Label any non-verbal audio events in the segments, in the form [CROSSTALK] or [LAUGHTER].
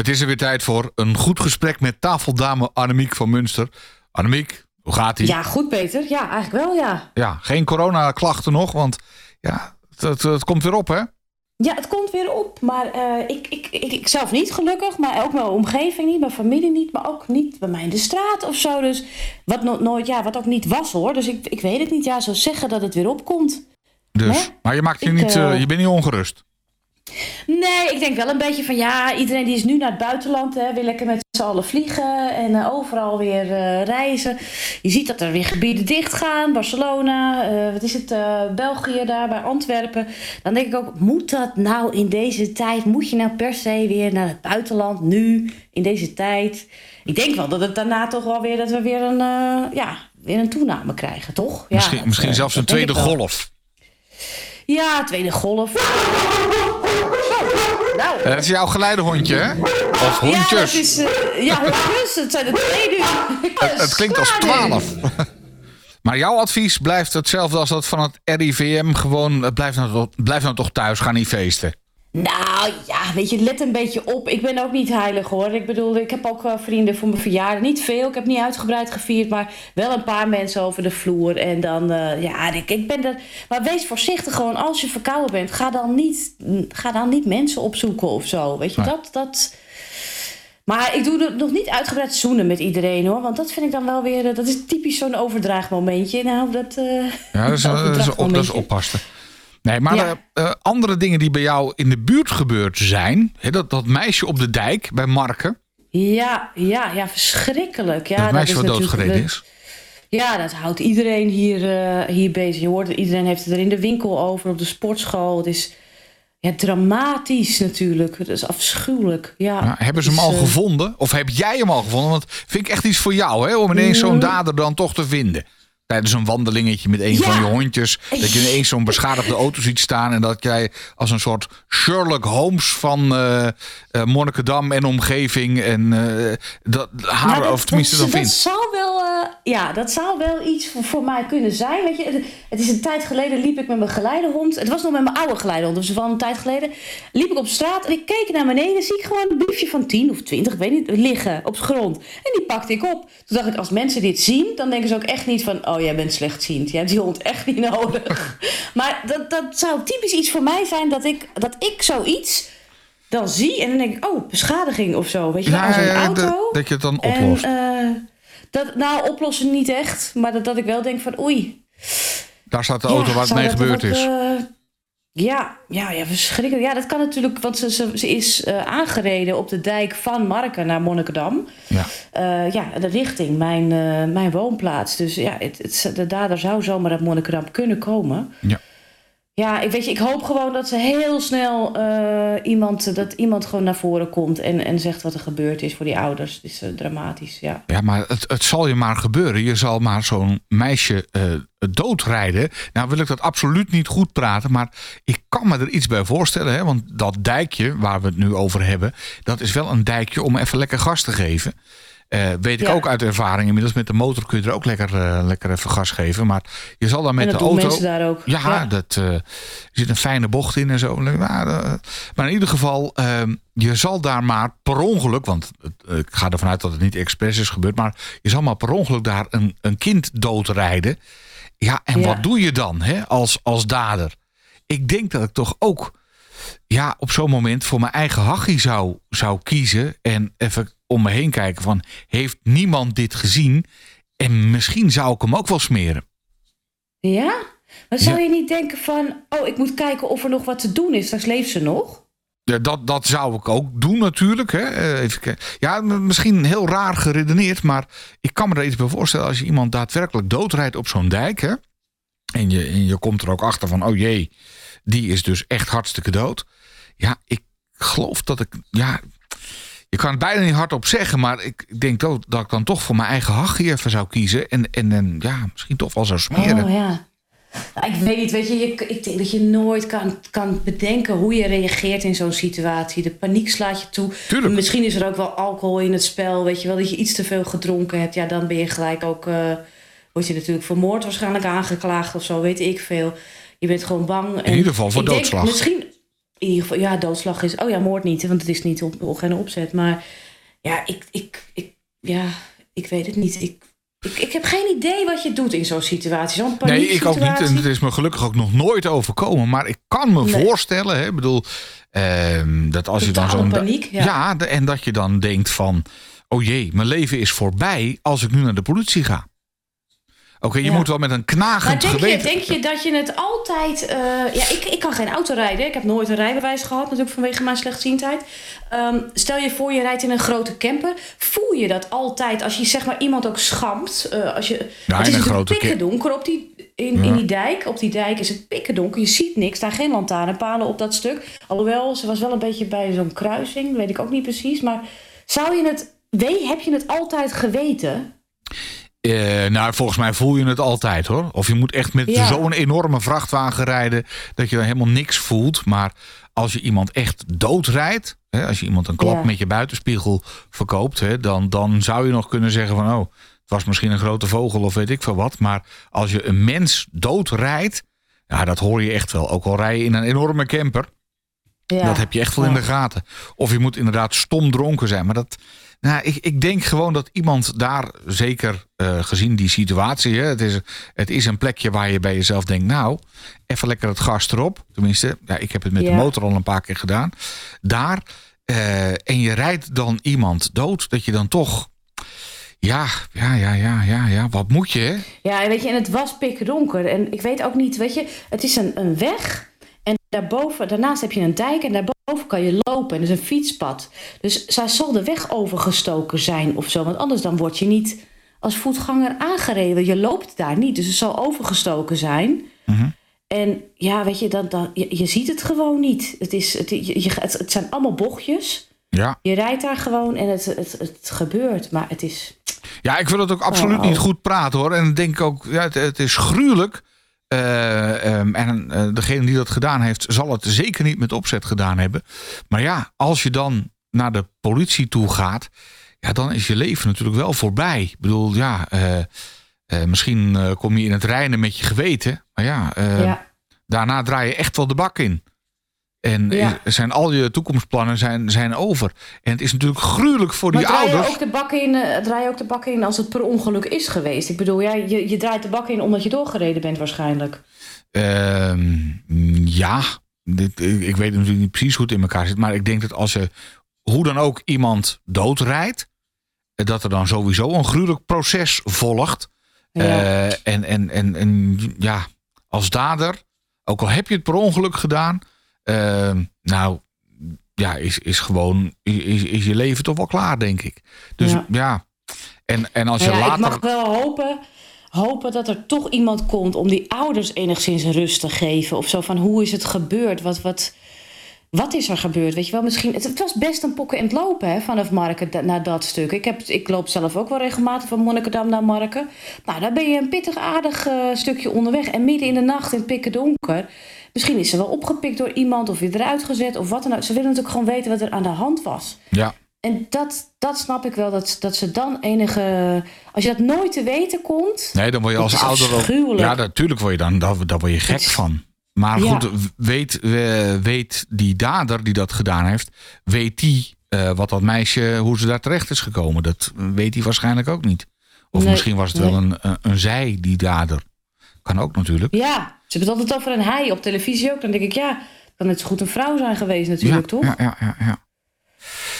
Het is er weer tijd voor een goed gesprek met tafeldame Annemiek van Munster. Annemiek, hoe gaat ie? Ja, goed Peter. Ja, eigenlijk wel ja. Ja, geen coronaklachten nog, want ja, het, het, komt weer op hè? Ja, het komt weer op. Maar uh, ik, ik, ik, ik, zelf niet gelukkig, maar ook mijn omgeving niet, mijn familie niet, maar ook niet bij mij in de straat of zo. Dus wat no nooit, ja, wat ook niet was hoor. Dus ik, ik weet het niet. Ja, zo zeggen dat het weer opkomt. Dus, maar je maakt je niet, uh, je bent niet ongerust. Nee, ik denk wel een beetje van ja, iedereen die is nu naar het buitenland, hè, wil lekker met z'n allen vliegen en uh, overal weer uh, reizen. Je ziet dat er weer gebieden dicht gaan, Barcelona, uh, wat is het, België daar bij Antwerpen. Dan denk ik ook, moet dat nou in deze tijd? Moet je nou per se weer naar het buitenland nu, in deze tijd? Ik denk wel dat het daarna toch wel weer, dat we weer een, ja, weer een toename krijgen, toch? Ja, misschien misschien zelfs een tweede golf. Ja, tweede golf. Nou. Dat is jouw geleidehondje, hè? Of hondjes? Ja, dat is, uh, ja hondjes. Het zijn er twee nu. [LAUGHS] het, het klinkt als twaalf. [LAUGHS] Maar jouw advies blijft hetzelfde als dat van het RIVM. Gewoon, blijf nou, blijf nou toch thuis, ga niet feesten. Nou ja, weet je, let een beetje op. Ik ben ook niet heilig hoor. Ik bedoel, ik heb ook wel vrienden voor mijn verjaardag. Niet veel, ik heb niet uitgebreid gevierd, maar wel een paar mensen over de vloer. En dan, uh, ja, ik, ik ben er. Maar wees voorzichtig gewoon. Als je verkouden bent, ga dan niet, ga dan niet mensen opzoeken of zo. Weet je, dat. dat maar ik doe nog niet uitgebreid zoenen met iedereen hoor. Want dat vind ik dan wel weer. Eh, dat is typisch zo'n overdraagmomentje. Nou, dat. Uh, ja, dat is, [LAUGHS] dat is, op, dat is oppassen. Nee, maar ja. uh, andere dingen die bij jou in de buurt gebeurd zijn. Hè, dat, dat meisje op de dijk bij Marken. Ja, ja, ja verschrikkelijk. Ja, dat meisje dat wat doodgereden is. Ja, dat houdt iedereen hier, uh, hier bezig. Je hoort, iedereen heeft het er in de winkel over, op de sportschool. Het is ja, dramatisch natuurlijk. Het is afschuwelijk. Ja, hebben ze hem al uh, gevonden? Of heb jij hem al gevonden? Want vind ik echt iets voor jou, hè? Om ineens zo'n dader dan toch te vinden tijdens een wandelingetje met een van je hondjes. Dat je ineens zo'n beschadigde [LAUGHS] auto ziet staan. En dat jij als een soort Sherlock Holmes van uh, uh, Monnikendam en omgeving. En uh, dat haar, nou, of tenminste dat, dan vindt. Dat ja, dat zou wel iets voor, voor, mij kunnen zijn. Weet je, het is een tijd geleden liep ik met mijn geleidehond. Het was nog met mijn oude geleidehond. Dus van een tijd geleden liep ik op straat. En ik keek naar beneden. Zie ik gewoon een briefje van 10 of 20, ik weet niet, liggen op de grond. En die pakte ik op. Toen dacht ik, als mensen dit zien, dan denken ze ook echt niet van... Oh, jij bent slechtziend. Je hebt die hond echt niet nodig. [LAUGHS] maar dat, dat zou typisch iets voor mij zijn dat ik, dat ik zoiets dan zie en dan denk ik, oh, beschadiging of zo. Weet je, ja, als een auto. Dat, dat je het dan oplost. En, uh, dat, nou, oplossen niet echt, maar dat, dat ik wel denk van, oei. Daar staat de auto ja, waar het mee gebeurd is. Uh, ja, ja, ja, verschrikkelijk. Ja, dat kan natuurlijk, want ze, ze, ze is uh, aangereden op de dijk van Marken naar Monnikendam. Ja, uh, ja de richting, mijn, uh, mijn woonplaats. Dus ja, het, het, de dader zou zomaar uit Monnikendam kunnen komen. Ja. Ja, ik, weet je, ik hoop gewoon dat ze heel snel iemand, dat iemand gewoon naar voren komt en, en zegt wat er gebeurd is voor die ouders. Het is dramatisch, ja. Ja, maar het, het zal je maar gebeuren. Je zal maar zo'n meisje doodrijden. Nou wil ik dat absoluut niet goed praten, maar ik kan me er iets bij voorstellen. Hè? Want dat dijkje waar we het nu over hebben, dat is wel een dijkje om even lekker gas te geven. Uh, weet ik ja. ook uit ervaring. Inmiddels met de motor kun je er ook lekker, uh, lekker even gas geven. Maar je zal dan met en de auto. Mensen daar ook. Ja, ja. Dat, uh, er zit een fijne bocht in en zo. Maar, maar in ieder geval, ehm, je zal daar maar per ongeluk. Want ik ga ervan uit dat het niet expres is gebeurd. Maar je zal maar per ongeluk daar een, een kind doodrijden. Ja, en ja. wat doe je dan hè, als, als dader? Ik denk dat ik toch ook ja, op zo'n moment voor mijn eigen hachie zou, zou kiezen. En even om me heen kijken van, heeft niemand dit gezien? En misschien zou ik hem ook wel smeren. Ja? Maar zou ja. je niet denken van, oh, ik moet kijken of er nog wat te doen is. Straks leeft ze nog. Ja, dat, dat zou ik ook doen natuurlijk. Hè. Even, ja, misschien heel raar geredeneerd, maar ik kan me er iets bij voorstellen als je iemand daadwerkelijk doodrijdt op zo'n dijk. Hè, en, je, en je komt er ook achter van, oh jee, die is dus echt hartstikke dood. Ja, ik geloof dat ik, ja, je kan het bijna niet hardop zeggen, maar ik denk dat, dat ik dan toch voor mijn eigen hachje even zou kiezen. En, en, en ja, misschien toch wel zou smeren. Oh ja. Nou, ik weet niet, weet je, je, ik denk dat je nooit kan, kan bedenken hoe je reageert in zo'n situatie. De paniek slaat je toe. Tuurlijk. Misschien is er ook wel alcohol in het spel, weet je wel, dat je iets te veel gedronken hebt. Ja, dan ben je gelijk ook, uh, word je natuurlijk voor moord waarschijnlijk aangeklaagd of zo, weet ik veel. Je bent gewoon bang. In ieder geval voor doodslag. Denk, misschien, in ieder geval, ja, doodslag is. Oh ja, moord niet, want het is niet op, op geen opzet. Maar ja, ik, ik, ik, ja, ik weet het niet. Ik, ik, ik heb geen idee wat je doet in zo'n situatie. Zo'n Nee, ik ook niet. En het is me gelukkig ook nog nooit overkomen. Maar ik kan me voorstellen, hè, bedoel, ehm, dat als je dan zo'n. paniek. Ja. ja, en dat je dan denkt van. Oh jee, mijn leven is voorbij als ik nu naar de politie ga. Oké, je moet wel met een knagend maar denk Je, denk je dat je het altijd... Uh, ja, ik, ik kan geen auto rijden. Ik heb nooit een rijbewijs gehad, natuurlijk vanwege mijn slechtziendheid. Um, stel je voor, je rijdt in een grote camper. Voel je dat altijd als je zeg maar iemand ook schampt? Uh, als je, ja, het is een grote pikken donker op die, in, in die dijk. Op die dijk is het pikken donker. Je ziet niks. Daar geen lantaarnpalen op dat stuk. Alhoewel, ze was wel een beetje bij zo'n kruising. Weet ik ook niet precies. Maar zou je het... Weet, heb je het altijd geweten? Uh, nou, volgens mij voel je het altijd hoor. Of je moet echt met ja. zo'n enorme vrachtwagen rijden dat je dan helemaal niks voelt. Maar als je iemand echt doodrijdt, hè, als je iemand een klap ja. met je buitenspiegel verkoopt, hè, dan, dan zou je nog kunnen zeggen van oh, het was misschien een grote vogel of weet ik veel wat. Maar als je een mens doodrijdt, ja, dat hoor je echt wel. Ook al rij je in een enorme camper, ja. dat heb je echt wel in de gaten. Of je moet inderdaad stom dronken zijn, maar dat nou, ik, ik denk gewoon dat iemand daar, zeker uh, gezien die situatie... Hè, het, is, het is een plekje waar je bij jezelf denkt... nou, even lekker het gas erop. Tenminste, ja, ik heb het met ja. de motor al een paar keer gedaan. Daar, uh, en je rijdt dan iemand dood... dat je dan toch... Ja, ja, ja, ja, ja, ja. Wat moet je, hè? Ja, weet je, en het was pikdonker. En ik weet ook niet, weet je, het is een, een weg... En daarboven, daarnaast heb je een dijk en daarboven kan je lopen. En er is een fietspad. Dus zij zal de weg overgestoken zijn of zo. Want anders dan word je niet als voetganger aangereden. Je loopt daar niet, dus het zal overgestoken zijn. Mm-hmm. En ja, weet je, dan, je, je, ziet het gewoon niet. Het, is, het, je, het, het zijn allemaal bochtjes. Ja. Je rijdt daar gewoon en het, het, het gebeurt. Maar het is... Ja, ik wil het ook absoluut Oh, niet goed praten hoor. En denk ook, ja, het, het is gruwelijk. Eh, ehm, en eh, degene die dat gedaan heeft, zal het zeker niet met opzet gedaan hebben. Maar ja, als je dan naar de politie toe gaat, ja, dan is je leven natuurlijk wel voorbij. Ik bedoel, ja, eh, misschien kom je in het reinen met je geweten. Maar ja, eh, ja. daarna draai je echt wel de bak in. En Ja. zijn al je toekomstplannen zijn, zijn over. En het is natuurlijk gruwelijk voor Maar die draai je, ouders. ook de bak in, eh, draai je ook de bak in als het per ongeluk is geweest? Ik bedoel, ja, je, je draait de bak in omdat je doorgereden bent waarschijnlijk. Ehm, ja, dit, ik ik weet natuurlijk niet precies hoe het in elkaar zit. Maar ik denk dat als je hoe dan ook iemand doodrijdt. eh, Dat er dan sowieso een gruwelijk proces volgt. Ja. Eh, en, en, en, en ja, als dader, ook al heb je het per ongeluk gedaan. Ehm, nou, ja, is, is gewoon, is, is je leven toch wel klaar, denk ik. Dus ja. Ja. En, en als Nou je ja, later. Ik mag wel hopen, hopen dat er toch iemand komt om die ouders enigszins rust te geven. Of zo van hoe is het gebeurd? Wat, wat, wat is er gebeurd? Weet je wel, misschien. Het, het was best een pokken in het lopen hè, vanaf Marken naar dat stuk. Ik, heb, ik loop zelf ook wel regelmatig van Monnikendam naar Marken. Nou, daar ben je een pittig aardig eh, stukje onderweg. En midden in de nacht in het pikken donker. Misschien is ze wel opgepikt door iemand of weer eruit gezet of wat dan ook. Ze willen natuurlijk gewoon weten wat er aan de hand was. Ja, En dat, dat snap ik wel, dat, dat ze dan enige... Als je dat nooit te weten komt... Nee, dan word je als ouder ook. Ja, natuurlijk word je dan, daar, daar word je gek van. Maar Ja. goed, weet, weet die dader die dat gedaan heeft, weet die eh, wat dat meisje, hoe ze daar terecht is gekomen? Dat weet hij waarschijnlijk ook niet. Of Nee, misschien was het wel een, een, een zij, die dader. Kan ook natuurlijk. Ja, ze hebben het altijd over een hij op televisie ook. Dan denk ik, ja, het kan net zo goed een vrouw zijn geweest natuurlijk, toch? Ja, ja, ja, ja.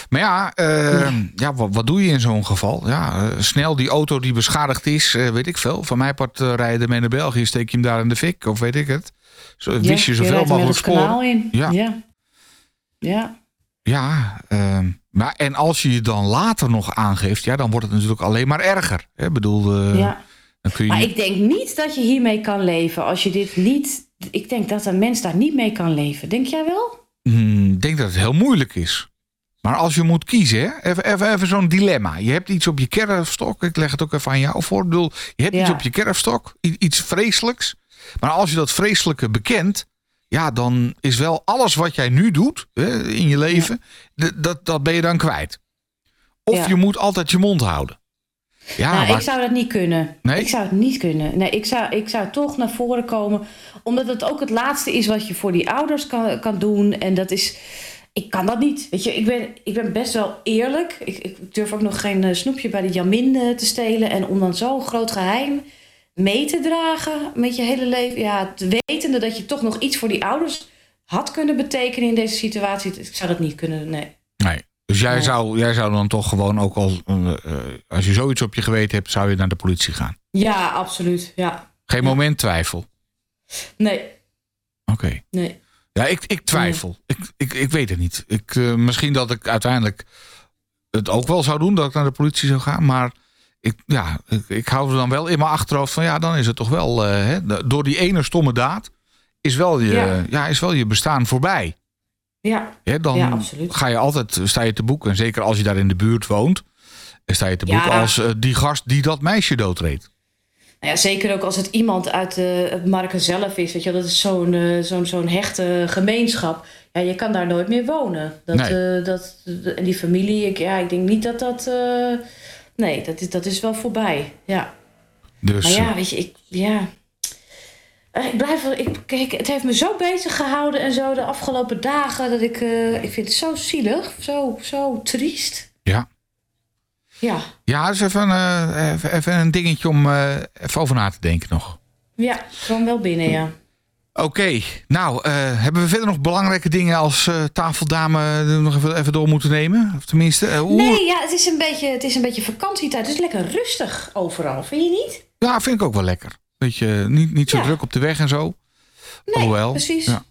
Maar ja, eh, ja. wat, wat doe je in zo'n geval? Ja, eh, snel die auto die beschadigd is, weet ik veel. Van mijn part rijden mee naar België, steek je hem daar in de fik, of weet ik het. Zo, wist je zoveel mogelijk sporen. in. Ja. ja. Ja. Ja, ehm, maar en als je je dan later nog aangeeft, ja, dan wordt het natuurlijk alleen maar erger. hè? Ik bedoel, eh, ja. dan kun je. Maar ik denk niet dat je hiermee kan leven. Als je dit niet... Ik denk dat een mens daar niet mee kan leven. Denk jij wel? Hmm, denk dat het heel moeilijk is. Maar als je moet kiezen, hè? even, even, even zo'n dilemma. Je hebt iets op je kerfstok. Ik leg het ook even aan jou voor. Ik bedoel, je hebt Ja. iets op je kerfstok, iets vreselijks. Maar als je dat vreselijke bekent, ja, dan is wel alles wat jij nu doet hè, in je leven, dat, dat ben je dan kwijt. Of Ja. je moet altijd je mond houden. Ja, nou, maar- ik zou dat niet kunnen. Nee? Ik zou het niet kunnen. Nee, ik zou, ik zou toch naar voren komen. Omdat het ook het laatste is wat je voor die ouders kan, kan doen. En dat is... Ik kan dat niet. Weet je, ik ben, ik ben best wel eerlijk. Ik, ik durf ook nog geen eh, snoepje bij de Jamin te stelen. En om dan zo'n groot geheim mee te dragen met je hele leven. Ja, te wetende dat je toch nog iets voor die ouders had kunnen betekenen in deze situatie. Ik zou dat niet kunnen, nee. Nee. Dus jij, Nee. zou, jij zou dan toch gewoon ook al, eh, eh, als je zoiets op je geweten hebt, zou je naar de politie gaan. Ja, absoluut. Ja. Geen moment twijfel. Nee, Oké. nee. Ja, ik, ik twijfel. Ik, ik, ik weet het niet. Ik, eh, misschien dat ik uiteindelijk het ook wel zou doen, dat ik naar de politie zou gaan. Maar ik, ja, ik, ik hou er dan wel in mijn achterhoofd van ja, dan is het toch wel. eh, hè, door die ene stomme daad is wel je, ja. Ja. is wel je bestaan voorbij. Ja, Hè, dan Ja, absoluut. ga je altijd, sta je te boeken. En zeker als je daar in de buurt woont, sta je te Ja. boeken als eh, die gast die dat meisje doodreed. Nou ja, zeker ook als het iemand uit de, het Marken zelf is. Weet je, dat is zo'n eh, zo'n zo'n hechte gemeenschap. Ja, je kan daar nooit meer wonen. Dat, Nee. eh, dat, en die familie, ik, ja, ik denk niet dat dat... nee, dat is, dat is wel voorbij. Ja. Dus Maar ja, eh, weet je, ik... Ja. Eh, Ik blijf. Ik, kijk, het heeft me zo bezig gehouden en zo de afgelopen dagen... dat ik... eh, ik vind het zo zielig. Zo, zo triest. ja. Ja. Ja, dat is even, even, even een dingetje om even over na te denken nog. Ja, kwam wel binnen, ja. Oké, nou, eh, hebben we verder nog belangrijke dingen als eh, tafeldame eh, nog even, even door moeten nemen? Of tenminste. Nee, ja, het is, een beetje, het is een beetje vakantietijd. Het is lekker rustig overal, vind je niet? Ja, vind ik ook wel lekker. Weet je, niet, niet zo Ja. druk op de weg en zo. Nee, precies. ja.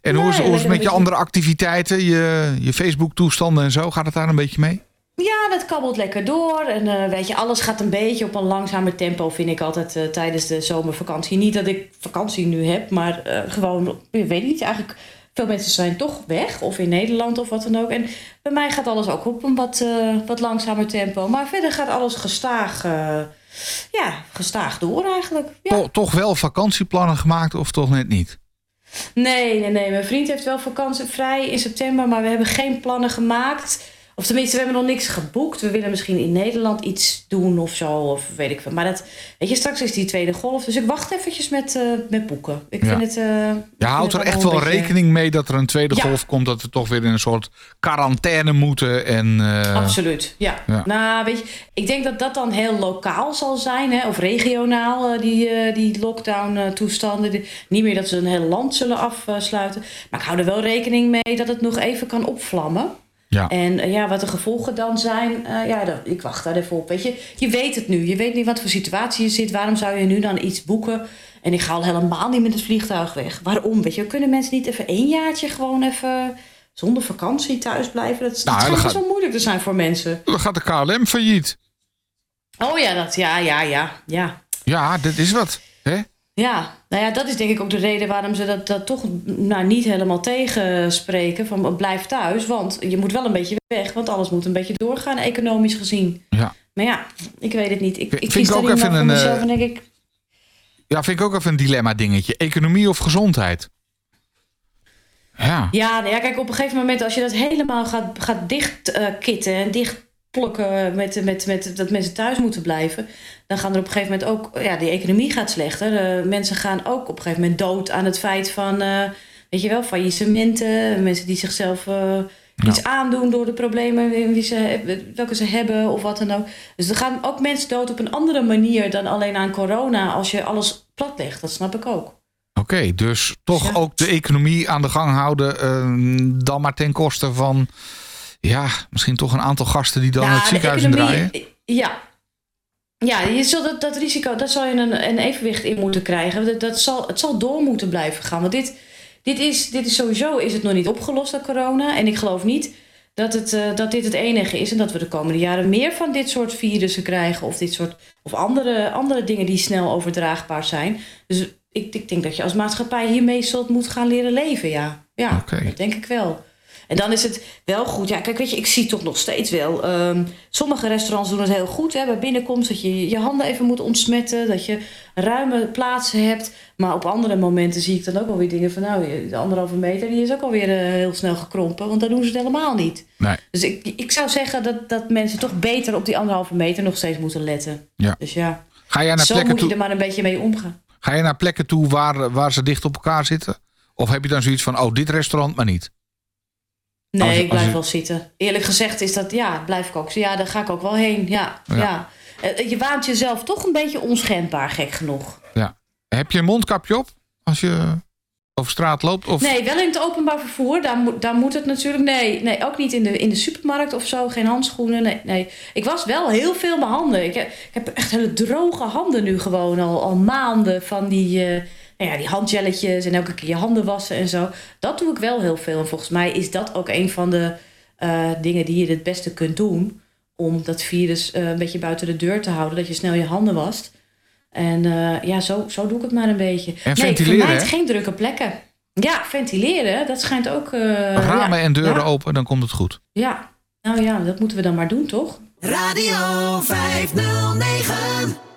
En hoe is, Nee, hoe is het met je andere activiteiten, je, je Facebook-toestanden en zo? Gaat het daar een beetje mee? Ja, dat kabbelt lekker door. En eh, weet je, alles gaat een beetje op een langzamer tempo, vind ik altijd eh, tijdens de zomervakantie. Niet dat ik vakantie nu heb, maar eh, gewoon, ik weet niet, eigenlijk... Veel mensen zijn toch weg, of in Nederland of wat dan ook. En bij mij gaat alles ook op een wat, wat langzamer tempo. Maar verder gaat alles gestaag, ja, gestaag door eigenlijk. Ja. To- toch wel vakantieplannen gemaakt of toch net niet? Nee, nee, nee. Mijn vriend heeft wel vakantie vrij in september, maar we hebben geen plannen gemaakt. Of tenminste, we hebben nog niks geboekt. We willen misschien in Nederland iets doen of zo, of weet ik veel. Maar dat, weet je, straks is die tweede golf. Dus ik wacht eventjes met, eh, met boeken. Ik Ja. vind het... eh, Je houdt er echt wel beetje- rekening mee dat er een tweede Ja. golf komt. Dat we toch weer in een soort quarantaine moeten. En, eh, Absoluut, ja. Ja. Nou, weet je, ik denk dat dat dan heel lokaal zal zijn, hè, of regionaal, die, die lockdown-toestanden. Die- Niet meer dat ze een heel land zullen afsluiten. Maar ik hou er wel rekening mee dat het nog even kan opvlammen. Ja. En eh, ja, wat de gevolgen dan zijn, eh, ja, dat, ik wacht daar even op. Weet je, je weet het nu. Je weet niet wat voor situatie je zit. Waarom zou je nu dan iets boeken? En ik ga al helemaal niet met het vliegtuig weg. Waarom? Weet je, kunnen mensen niet even één jaartje gewoon even zonder vakantie thuis blijven? Dat, Nou, dat dat gaat- wel moeilijk te zijn voor mensen. Dan gaat de KLM failliet. Oh ja, dat, ja, ja, ja, ja. Ja, dit is wat. Hè? Ja, nou ja, dat is denk ik ook de reden waarom ze dat, dat toch nou, niet helemaal tegenspreken. Van blijf thuis, want je moet wel een beetje weg. Want alles moet een beetje doorgaan, economisch gezien. Ja. Maar ja, ik weet het niet. Ik, Vind ik ik kies ook even een, mezelf eh, en denk ik... ja, vind ik ook even een dilemma dingetje. Economie of gezondheid? Ja. Ja, nou ja, kijk, op een gegeven moment als je dat helemaal gaat, gaat dichtkitten en dichtplukken met, met, met dat mensen thuis moeten blijven, dan gaan er op een gegeven moment ook, ja, die economie gaat slechter. Eh, mensen gaan ook op een gegeven moment dood aan het feit van, eh, weet je wel, faillissementen, mensen die zichzelf eh, iets aandoen door de problemen wie ze, welke ze hebben of wat dan ook. Dus er gaan ook mensen dood op een andere manier dan alleen aan corona als je alles platlegt. Dat snap ik ook. Oké, dus toch Ja. ook de economie aan de gang houden. eh, dan maar ten koste van. Ja, misschien toch een aantal gasten die dan het ziekenhuis economie- indraaien. Ja. Ja, je zult dat, dat risico, daar zal je een, een evenwicht in moeten krijgen. Dat, dat zal, het zal door moeten blijven gaan. Want dit, dit, is, dit is sowieso is het nog niet opgelost, dat corona. En ik geloof niet dat, het, eh, dat dit het enige is. En dat we de komende jaren meer van dit soort virussen krijgen. Of, dit soort, of andere, andere dingen die snel overdraagbaar zijn. Dus ik, ik denk dat je als maatschappij hiermee zult moeten gaan leren leven, ja. Ja, dat denk ik wel. En dan is het wel goed. Ja, kijk, weet je, ik zie toch nog steeds wel. ehm, sommige restaurants doen het heel goed. Hè, bij binnenkomst dat je je handen even moet ontsmetten. Dat je ruime plaatsen hebt. Maar op andere momenten zie ik dan ook wel weer dingen van... nou, de anderhalve meter die is ook alweer uh, heel snel gekrompen. Want dan doen ze het helemaal niet. Nee. Dus ik, ik zou zeggen dat, dat mensen toch beter op die anderhalve meter nog steeds moeten letten. Ja. Dus ja, Ga jij naar zo plekken moet je er maar een beetje mee omgaan. ga je naar plekken toe waar, waar ze dicht op elkaar zitten? Of heb je dan zoiets van, oh, dit restaurant maar niet? Nee, Als ik blijf als wel zitten. Eerlijk gezegd is dat, ja, blijf ik ook. Ja, daar ga ik ook wel heen. Ja, Ja. ja. Eh, Je waant jezelf toch een beetje onschendbaar, gek genoeg. Ja. Heb je een mondkapje op als je over straat loopt? Of... Nee, wel in het openbaar vervoer. Daar moet, daar moet het natuurlijk. Nee, nee ook niet in de, in de supermarkt of zo. Geen handschoenen. Nee, nee. Ik was wel heel veel mijn handen. Ik heb, ik heb echt hele droge handen nu gewoon al, al maanden van die, eh, nou ja, die handjelletjes en elke keer je handen wassen en zo. Dat doe ik wel heel veel. En volgens mij is dat ook een van de eh, dingen die je het beste kunt doen. Om dat virus eh, een beetje buiten de deur te houden. Dat je snel je handen wast. En eh, ja, zo, zo doe ik het maar een beetje. En nee, ventileren, geen drukke plekken. Ja, ventileren, dat schijnt ook... eh, Ramen ja, en deuren ja, open, dan komt het goed. Ja, nou ja, dat moeten we dan maar doen, toch? Radio 509.